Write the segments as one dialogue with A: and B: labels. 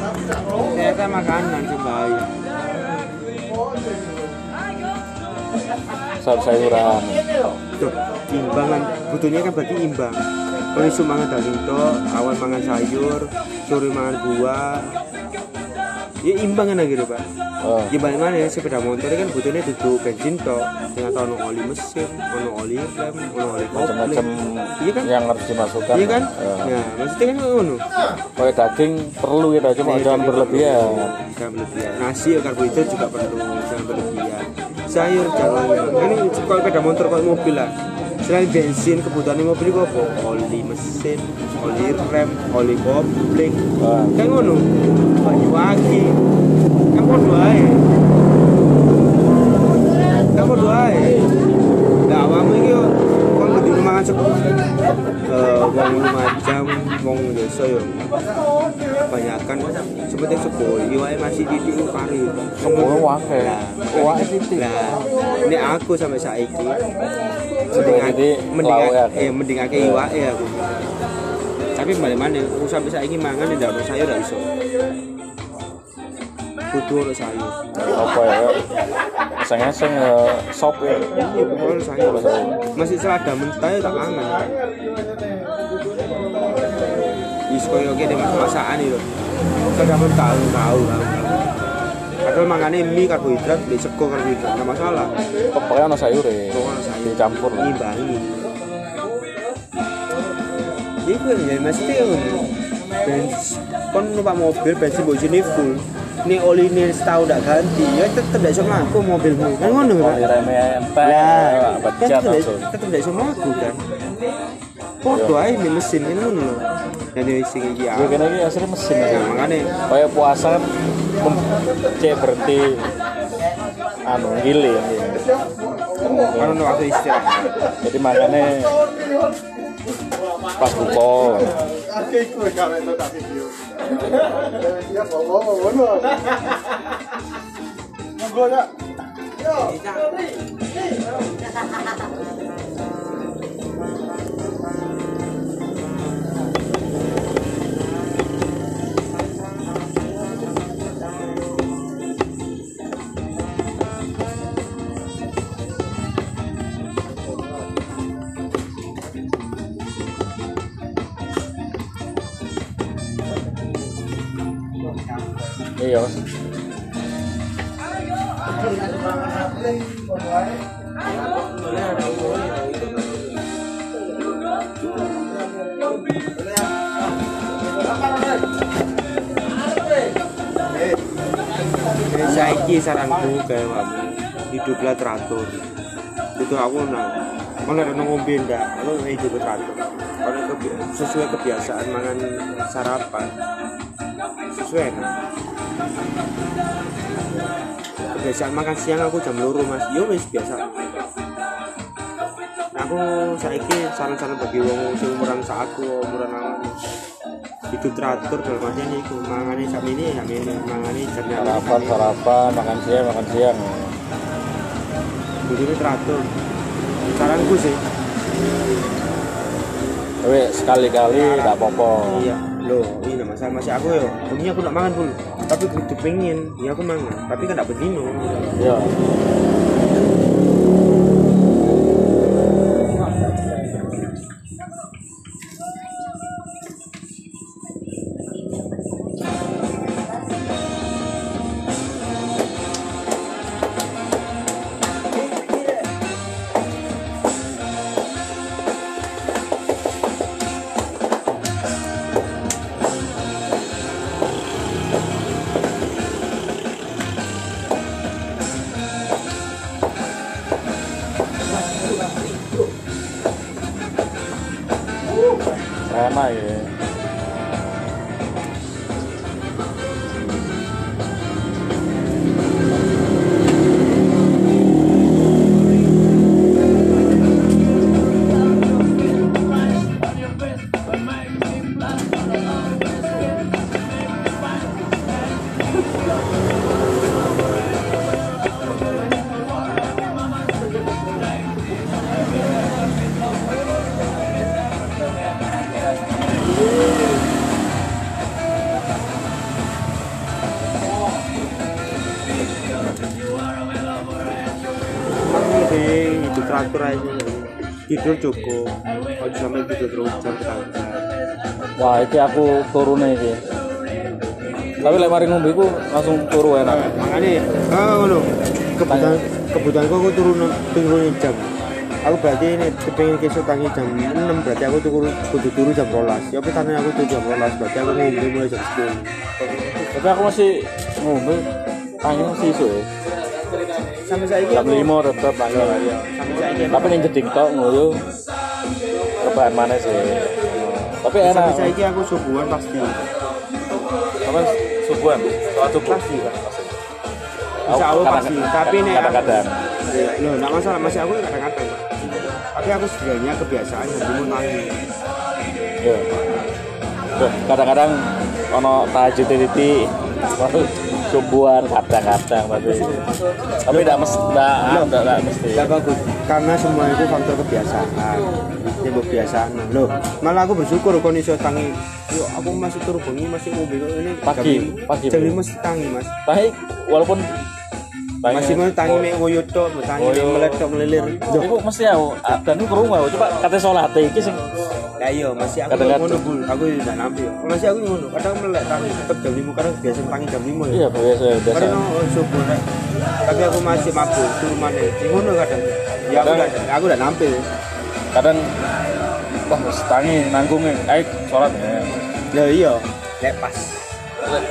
A: Ternyata makanan sih bahaya.
B: sayur-sayuran
A: Tuh, imbangan. Butuhnya kan berarti imbang. Kalau isu mangan daging to, awan mangan sayur, sore mangan buah. Ya imbang kan akhirnya pak.
B: oh.
A: Ya balik mana ya sepeda motor kan butuhnya duduk bensin to, ternyata ono oli mesin, ono oli rem, ono oli
B: macam-macam.
A: Iya kan?
B: yang harus dimasukkan
A: Iya kan?
B: Ya.
A: Ya, maksudnya kan ngono.
B: kayak daging perlu kita cuma
A: Iya,
B: jangan berlebihan
A: Jangan berlebihan. Nasi ya karbohidrat juga perlu, jangan berlebihan. Sayur jangan. Ini kalau sepeda motor kalau mobil lah. Selain bensin kebutuhan mobil itu apa? Oli mesin, oli rem, oli kopling.
B: Wah,
A: Kan ngono. Banyu aki. Kan podo ae. Kan podo ae. Lah awakmu iki kon kudu mangan sego. Eh wong lumajang wong desa yo. Banyakan seperti sego iwake masih titik kari.
B: semua wakai
A: Lah,
B: wakai titik
A: Lah, ini aku sampai saiki mending
B: Jadi,
A: mending
B: ya,
A: eh mending akeh iwake aku. Tapi balik mana aku sampai saiki mangan ndak ono sayur ndak iso. Kudu ono sayur.
B: apa ya eseng-eseng ya sop ya
A: Iya, kudu ono sayur. Masih selada mentah ya tak mangan. Wis koyo kene masakan lho. Selada mentah tahu tahu. Padahal mangane mie karbohidrat, mie sego karbohidrat, enggak masalah.
B: pokoknya ada sayur ya
A: Pokoknya sayur.
B: dicampur lah
A: ngimbangi Iku ya mesti ngono. Bens kon numpak mobil bensin mbok sini full. Ini oli ini setahun ndak ganti, ya tetep ndak iso mlaku mobilmu. Kan ngono kan?
B: entek
A: Lah, kan tetep
B: langsung
A: tetep ndak iso mlaku kan. Podo ini mesin ini ngono Jadi sing iki
B: gue
A: ya.
B: kira ini asli mesin ya
A: makane
B: kayak puasa kan cek berhenti anu gili
A: kan ono waktu istirahat.
B: jadi makanya pas buka
C: video. Ya ngomong
B: iya
A: Jadi saiki saranku kayak kamu hiduplah teratur. Itu aku nang kalau ada ngombe ndak, aku hidup teratur. Kalau sesuai kebiasaan mangan sarapan, sesuai nah. Kebiasaan makan siang aku jam loro mas, yo wis biasa. Aku saiki saran-saran bagi wong sing umuran saatku, umuran awak hidup teratur dalam artian iku mangane jam ini jam ini mangane jam ini
B: sarapan sarapan makan siang makan siang
A: Jadi teratur. Saranku sih.
B: tapi sekali-kali tidak apa-apa
A: Iya. Loh, ini masalah masih aku ya. Ini aku nak mangan dulu. Tapi begitu pengen, ya aku mangan. Tapi kan tidak bedino.
B: iya
A: tidur cukup kalau sampai tidur terus jam ketahuan
B: Wah, iki aku turune iki. Tapi lek mari ngombe iku langsung turu enak.
A: makanya oh lo kebutuhan kebutuhanku aku turun turun jam aku berarti ini kepengen kesok tangi jam 6 berarti aku turun kudu turu jam rolas ya tapi tanya aku turu jam rolas berarti aku ngombe mulai jam 10
B: Tapi aku masih ngombe tangi masih isu ya.
A: Sampai saya ini
B: Jam 5 tetep tangi.
A: sampai saya ini
B: Tapi ning jeding tok ngoyo rebahan mana sih. Tapi
A: sampai
B: enak.
A: saya ini aku subuhan pasti
B: Apa subuhan? Sholat subuh.
A: pasti kan
B: Aku
A: Insya Allah pasti tapi nih
B: kadang-kadang.
A: loh nggak masalah masih aku kadang-kadang tapi aku sebenarnya kebiasaan tangi
B: Iya. Tuh, kadang-kadang ono tahajud titi subuhan kadang-kadang tapi tapi tidak mesti tidak tidak tidak mesti.
A: Gak bagus. Karena semua itu faktor kebiasaan. Ya kebiasaan. Loh malah aku bersyukur iso tangi yo aku masih turu bengi masih kok ini.
B: Pagi, pagi,
A: lima mesti tangi mas.
B: Tapi walaupun
A: masih mau tangi mek ngoyo tok mek meletok melilir. Loh,
B: Iku mesti aku dan itu kerungu aku coba kata sholat iki sing
A: lah iya masih aku ngono bul aku tidak nampi masih aku ngono. Kadang melek tangi tetep jam lima kadang biasa tangi jam lima ya.
B: Iya biasa biasa.
A: Kadang oh, subuh rek. tapi aku masih mabuk turu mana ngono kadang. Ya aku udah aku udah nampil
B: kadang wah tangi nanggungnya. Ayo sholat. Ya
A: ya iya lepas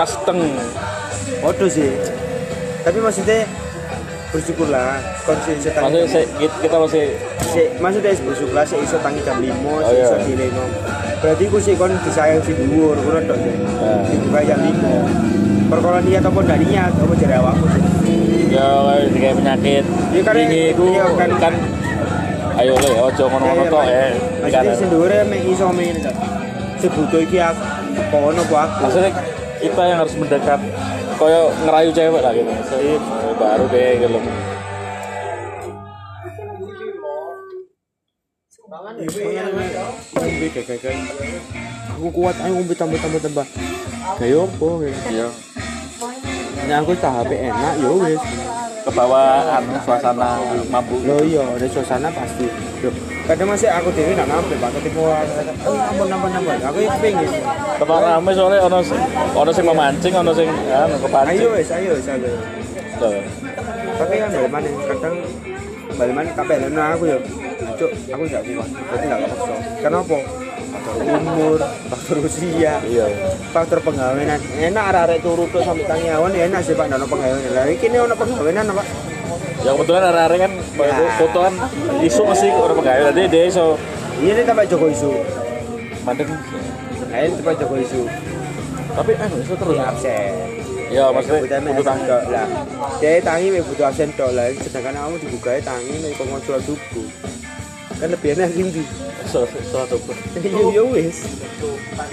B: pas teng.
A: Waduh sih. Tapi maksudnya bersyukurlah konsisten tangi.
B: maksudnya saya- kita, kita masih
A: Si, maksudnya bersyukurlah sih iso tangi jam 5,
B: Oh,
A: sik iso
B: iya.
A: dileno. Berarti ku sih kon disayang si dhuwur ngono tok sih.
B: Nah.
A: Dibuka jam 5. Perkara niat apa ndak niat apa jare awakmu sih.
B: ya kayak penyakit
A: Iya, karena-
B: tinggi itu
A: iya,
B: kan,
A: kan.
B: ayo le ojo ngono-ngono tok ya
A: Maksudnya sing dhuwure mek iso tok. Sebutuh iki aku kono aku.
B: maksudnya kita yang harus mendekat koyo ngerayu cewek lah gitu eh, baru deh gitu.
A: Aku kuat ayo ngombe tambah tambah tambah. Kayak gitu.
B: iya
A: Nah aku tahap enak ya wis.
B: ke bawah anu suasana mabuk
A: Lo iya, ada suasana pasti. Kadang masih aku dewi nak nampak pak, ketika oh ampun ampun ampun, aku yang pengen.
B: tempat rame soalnya ono sing ono sing memancing ono sing anu kepancing
A: Ayo wes, ayo wes, ayo. Tapi kan balik mana, kadang balik mana kabel nah aku ya, cuk, aku nggak kuat, berarti nggak kepaksa. Kenapa? Faktor umur, faktor usia,
B: iya
A: faktor penggawean. Enak arek-arek turu tuh sampai tangi awan, ya enak sih pak, nggak ada penggawean. Lah ini ono penggawean apa?
B: Ya kebetulan hari-hari kan
A: Ya.
B: foto kan isu masih orang pegawai tadi dia iso
A: Iya ini tambah Joko Isu.
B: mandek
A: Nah ini tambah Joko Isu.
B: tapi anu isu terus
A: Iya absen.
B: ya maksudnya
A: absen
B: tangga
A: lah. Dia tangi butuh absen tok lah. Sedangkan kamu dibuka tangi mek kok mau sholat subuh. Kan lebih enak gini.
B: so so so
A: Iya ya wis.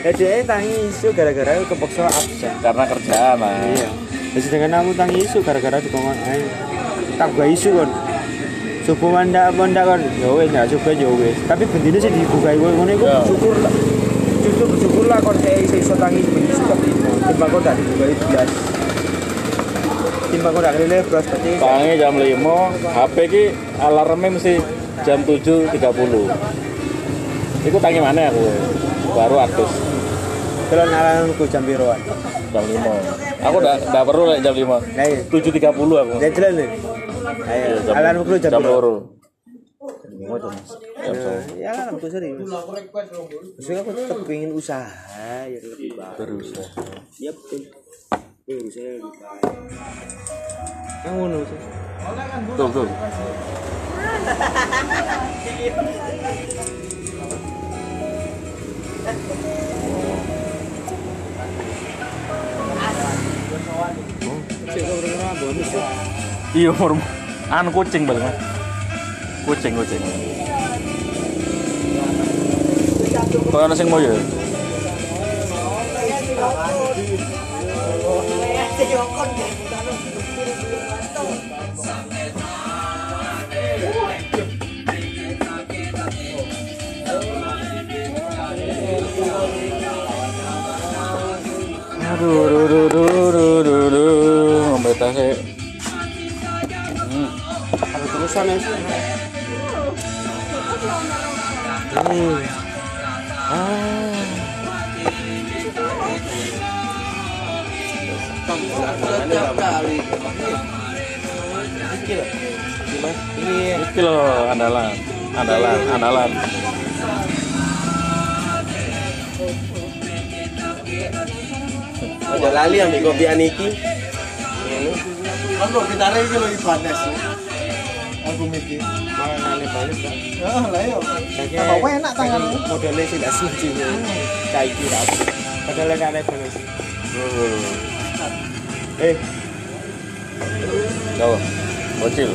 A: Lah dia tangi isu gara-gara kepaksa absen.
B: karena kerjaan lah
A: Iya. Sedangkan kamu tangi isu gara-gara dikongkon ae. Tak gua isu kon. Subuh wanda apa ndak kon? Ya wis ndak subuh ya wis. Tapi bendine sih dibuka iku ngono iku
B: Ya.
A: bersyukur lah. Justru bersyukur lah kon saya iso tangi isu kok. Timbang kok ndak dibuka itu belas. Timbang kok ndak kelele belas berarti
B: tangi jam 5 HP ki alarmnya mesti jam 7.30 itu tangi mana aku baru atus
A: kalau nalarku jam biruan.
B: jam 5 aku udah perlu lah jam 5
A: Nah, iya.
B: 7.30 aku
A: Dia jelas nih. Ayo, alarmku jam
B: loro
A: Ya alarmku serius. Maksudnya aku tetap pengen usaha ya lebih baik.
B: terus ya.
A: Iya betul. Lebih baik. Yang ngono sih.
B: tuh tuh
A: Sik kok bener bonus ya.
B: iya umur anu kucing balik mas kucing kucing kau sing mau ya aduh aduh aduh aduh hmm.
A: Ada.
B: Hmm. Ah.
D: Kali.
B: Iki loh andalan. Andalan, andalan.
D: Aja lali ambil kopi aniki.
C: Kan kok kita iki lho Ibanes. Aku mikir.
A: malah nane balik kan
C: Ah, lah yo. Apa enak tanganmu?
A: modelnya sih tidak setuju kayak kira padahal nane balik eh
B: Jauh. Bocil.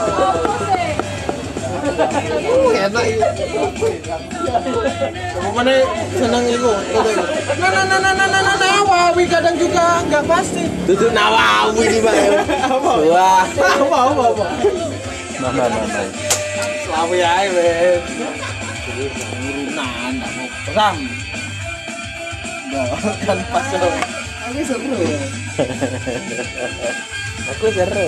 B: daerah.
C: enak. Apa mana seneng iku? Nah nah nah nah nah nah nah nah Wawi kadang juga nggak pasti.
D: Duduk nawawi nih bang. Wah.
C: Apa apa apa.
B: Nah, nah, nah, nah.
C: Selawi ae wes. Nah, ndak mau peram. Nggak kan pas yo. Aku seru ya.
D: Aku seru.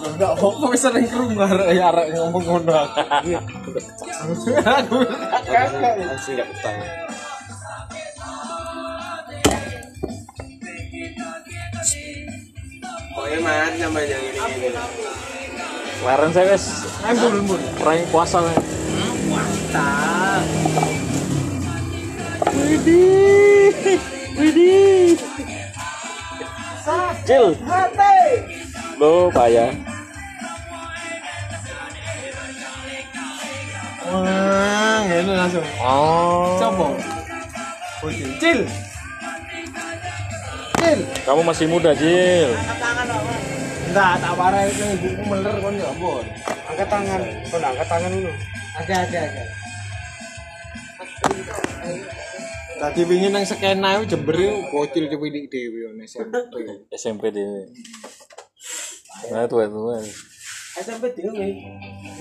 C: Enggak apa wis sering krungu arek arek ngomong ngono. Aku kakak.
A: betah
D: Pokoknya sampai yang ini ini.
B: Laren saya wes
C: Ambul ambul.
B: perang puasa. Widih. Widih. Cil. Lo payah.
C: Wah, ngene langsung.
B: Oh.
C: Coba. Bocil. Cil. Cil.
B: Kamu masih muda, Cil.
C: Enggak, tak parah itu ibuku meler kon ya ampun.
A: angkat tangan kau angkat tangan dulu
C: Oke, oke, oke. Tadi wingi nang skena iku Jember bocil dhewe yo nek SMP.
B: SMP deh. Nah, tuh itu.
D: SMP dhewe.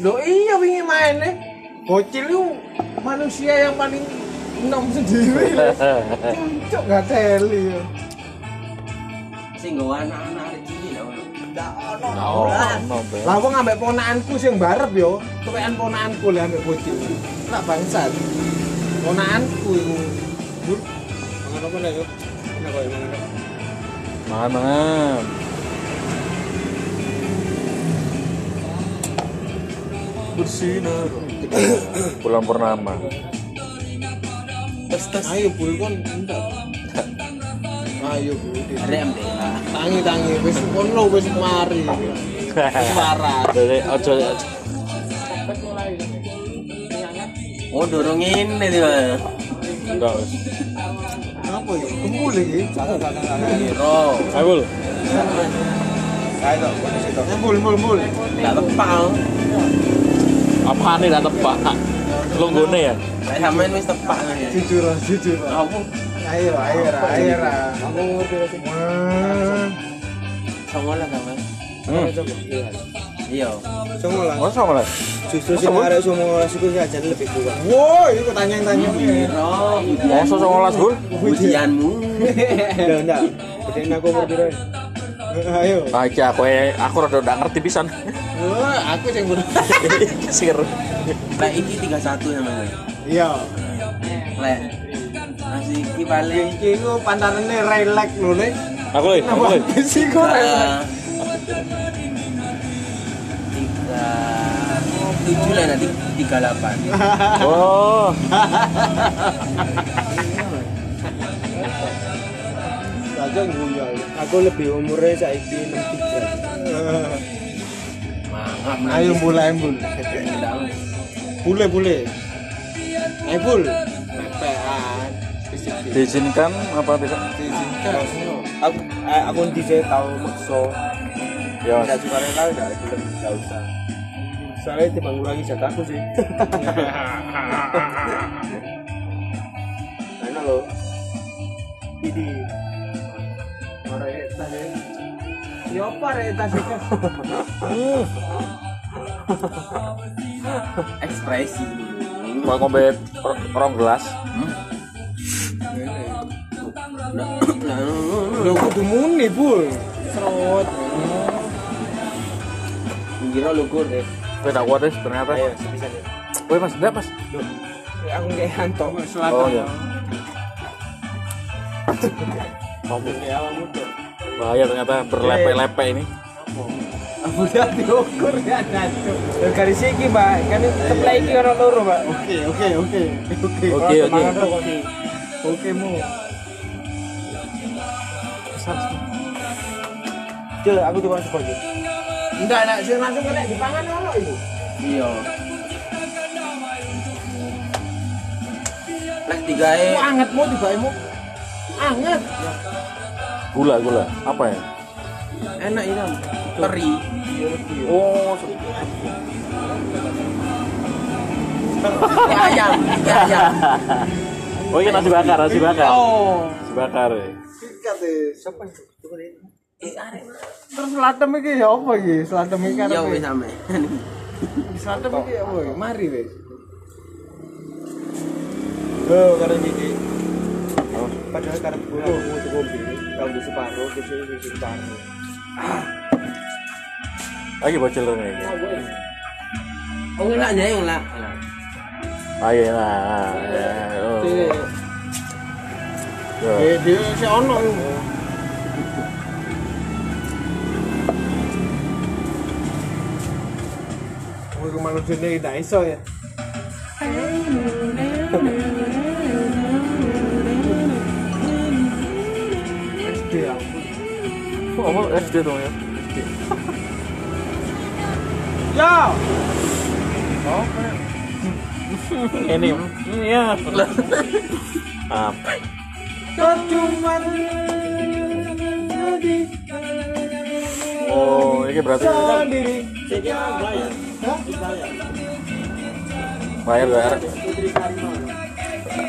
C: Loh iya wingi main nih. Bocil itu manusia yang paling enom sendiri. Cuk gak teli.
D: Sing nggawa anak-anak arek cilik lho.
B: Oh, no, Bel.
C: Lah wong ambek ponakanku sing barep yo, tuwekan ponakanku lah ambek bocil. Lah bangsat. Ponakanku iku. Bur,
A: mangan apa nih kok enak kok mangan apa?
B: Mangan, mangan. Bersinar. Bulan purnama.
D: Tes tes.
C: Ayo bul kon. Ayo bul.
D: Mbela.
C: Tangi tangi wis kono wis mari. Wis waras.
B: Dari ojo
D: Oh dorong ini nih bang.
B: enggak. wes.
C: Apa ya? Kumpul
A: satu
D: Hero.
B: Ayo, Bul.
A: situ
C: Kumpul kumpul kumpul.
D: Tak tepal.
B: Apaan nih gak tepak? Longgone ya?
D: Kayak sampean wis ya.
C: Jujur jujur.
D: Apa?
C: Ayo ayo ayo.
A: aku ngerti.
D: Songo lah sampean.
B: Hmm.
A: coba lihat
D: Iya.
A: lah
B: Masa sama lah?
A: justru sih arek semua itu aja lebih tua
C: Woi, itu tanya-tanya.
D: Hero.
B: Masa sama las, Bul?
D: Ujianmu.
A: udah enggak gedein aku umur piro
C: Ayo.
B: Nah, iki aku aku rada ndak ngerti pisan.
C: Wah, aku yang ber.
B: Sir.
D: Lek iki 31 sampean.
C: Iya.
D: Lek. Masih iki paling
C: Iki ku pantarane relax lho, Le.
B: Aku lagi, aku lagi.
C: besi ku relax.
D: tiga tujuh lah nanti tiga delapan
B: Oh.
A: aja. Aku lebih umurnya saiki 63.
D: Mangap.
C: Ayo mulai bul. Bule bule. Ayo bul. Mepean. Fisik-fisik.
B: diizinkan apa tidak
C: Diizinkan.
A: Aku eh, aku di tahu makso.
B: ya
A: Enggak
B: mas
A: suka rela enggak belum enggak usah. Soalnya timbang ngurangi jatahku sih. Enak loh. Ini. Ya apa rek tas itu?
D: Ekspresi.
B: mau ngombe ro- rong gelas
C: Lo kudu muni bul. Serot.
A: Kira lugur deh.
B: Kowe tak kuat deh ternyata
A: Ayo sebisa deh.
B: Woi mas enggak mas
A: Loh, eh, aku nggak hantok.
B: oh ya
A: Ya awakmu tuh.
B: Bahaya ternyata berlepe-lepe ini
A: Aku udah diukur ya nanti. Ya garis iki, Mbak. Kan sebelah iki ono loro, Mbak.
C: Oke oke oke oke.
B: oke oke
C: Oke mu.
A: Cil, aku tuh masuk aja.
C: Enggak nak sih langsung kena dipangan ono itu.
D: Iya. Lek digawe
C: Mu anget mu tiba mu. Anget.
B: Gula gula apa ya
D: enak itu. Teri.
B: oh
D: Kayak ayam, kayak ayam.
B: oh ini nasi bakar nasi bakar
C: Oh.
B: nasi bakar ya.
A: Siapa itu?
D: Eh, arek.
C: Terus selatem iki ya apa iki? Selatem iki kan.
D: Ya wis ame.
C: Selatem iki ya apa? Mari wis.
A: Oh, karena ini. Padahal karena gue aku mau tuh kopi, kalau di separuh, di sini di separuh.
B: lagi bocil ini
D: Oh, ngelak aja ngelak.
B: ayo nah ya, oh. Ya.
C: Eh dia si ono iku. Oh, iku manusia ini tidak iso ya.
B: Apa SD dong ya.
C: Ya.
B: ini ya. Apa
C: Cuma
B: oh ini berarti
C: sendiri.
B: bayar. Bayar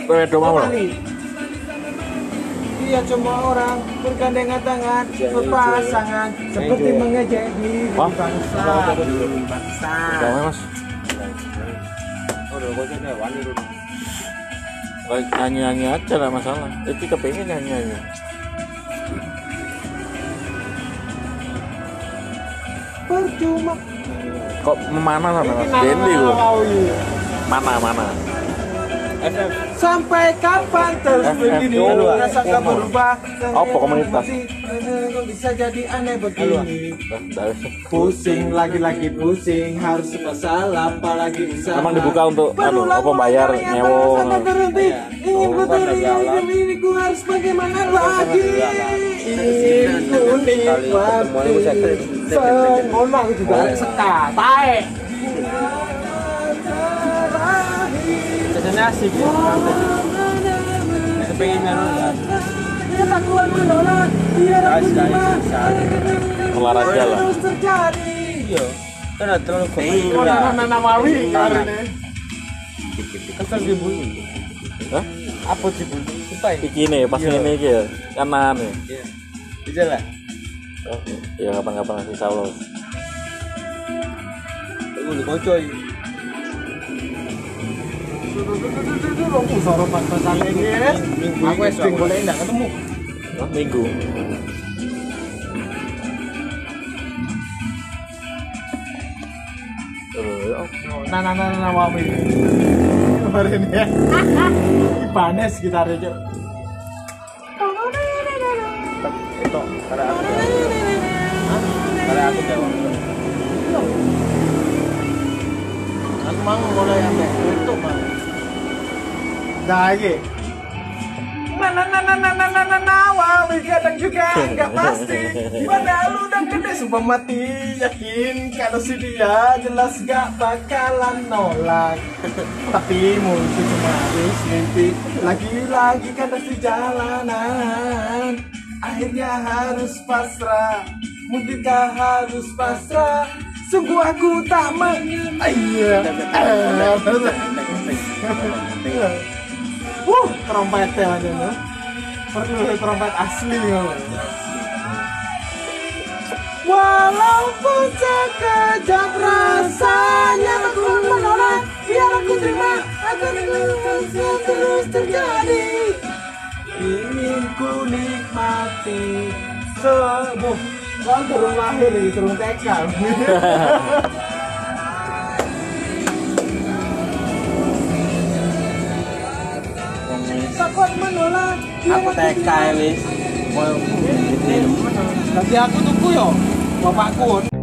B: Kowe do mau
C: Iya cuma orang bergandengan tangan berpasangan seperti mengejek diri
B: Wah.
C: bangsa.
D: Bangsa.
B: Mas nyanyi-nyanyi aja lah masalah Jadi kepengen nyanyi-nyanyi
C: Percuma.
B: Kok memana sama mas Dendi Mana mana
A: FF.
C: Sampai kapan terus begini
B: dulu, ah.
C: Rasa gak berubah
B: Apa komunitas?
C: Bisa jadi aneh begini. Pusing lagi-lagi pusing Harus serba salah apalagi usaha
B: Memang dibuka untuk anu,
C: Berulang
B: apa bayar
C: merasa
B: ngono.
C: tak berhenti
A: Iya.
C: Ingin
A: Oh,
C: ini ku harus bagaimana lagi Ingin ku
A: Kali ketemu yang bisa
C: nikmati
A: ter-
C: Ngono aku juga
A: Oh.
C: seka Tae
A: guys,
C: cuma
A: bisa.
B: Olahraga lah
A: Iya. Kan terlalu
C: Oh,
A: goblok.
C: nana namawi kemarin ya.
A: Kesel di bulu.
B: Hah?
A: Apa? Sumpah ya?
B: Iki nih, pas
A: Iya.
B: ini iki ya Kanan nih
A: Iya. Bisa lah.
B: Ya kapan-kapan nanti
A: di kocoy.
C: Aku soro pas-pasan ini ya.
A: Minggu
C: Aku
A: ini
C: SD golek enggak ketemu.
B: Minggu Eh, oh,
C: Nana nana namawi. Kemarin ya. Ibanes kita rejo.
A: Itu karena aku. Karena aku jawab.
C: Aku mau mulai ambek lagi. Mana na na na na na na nawal kadang juga nggak pasti. Gimana lu udah gede sumpah mati yakin kalau si dia jelas gak bakalan nolak. Tapi mungkin cuma habis mimpi. Lagi-lagi kadang si jalanan. Akhirnya harus pasrah. Mungkinkah harus pasrah? Sungguh aku tak mengenal iya. ayo Wuh, trompetnya aja no. Perlu trompet asli yo. Walaupun sekejap rasanya aku menolak Biar aku terima agar terus terjadi Ingin ku nikmati sebuah Kan turun lahir nih, turun TK
D: Aku TK wis.
C: Nanti aku tunggu yo Bapakku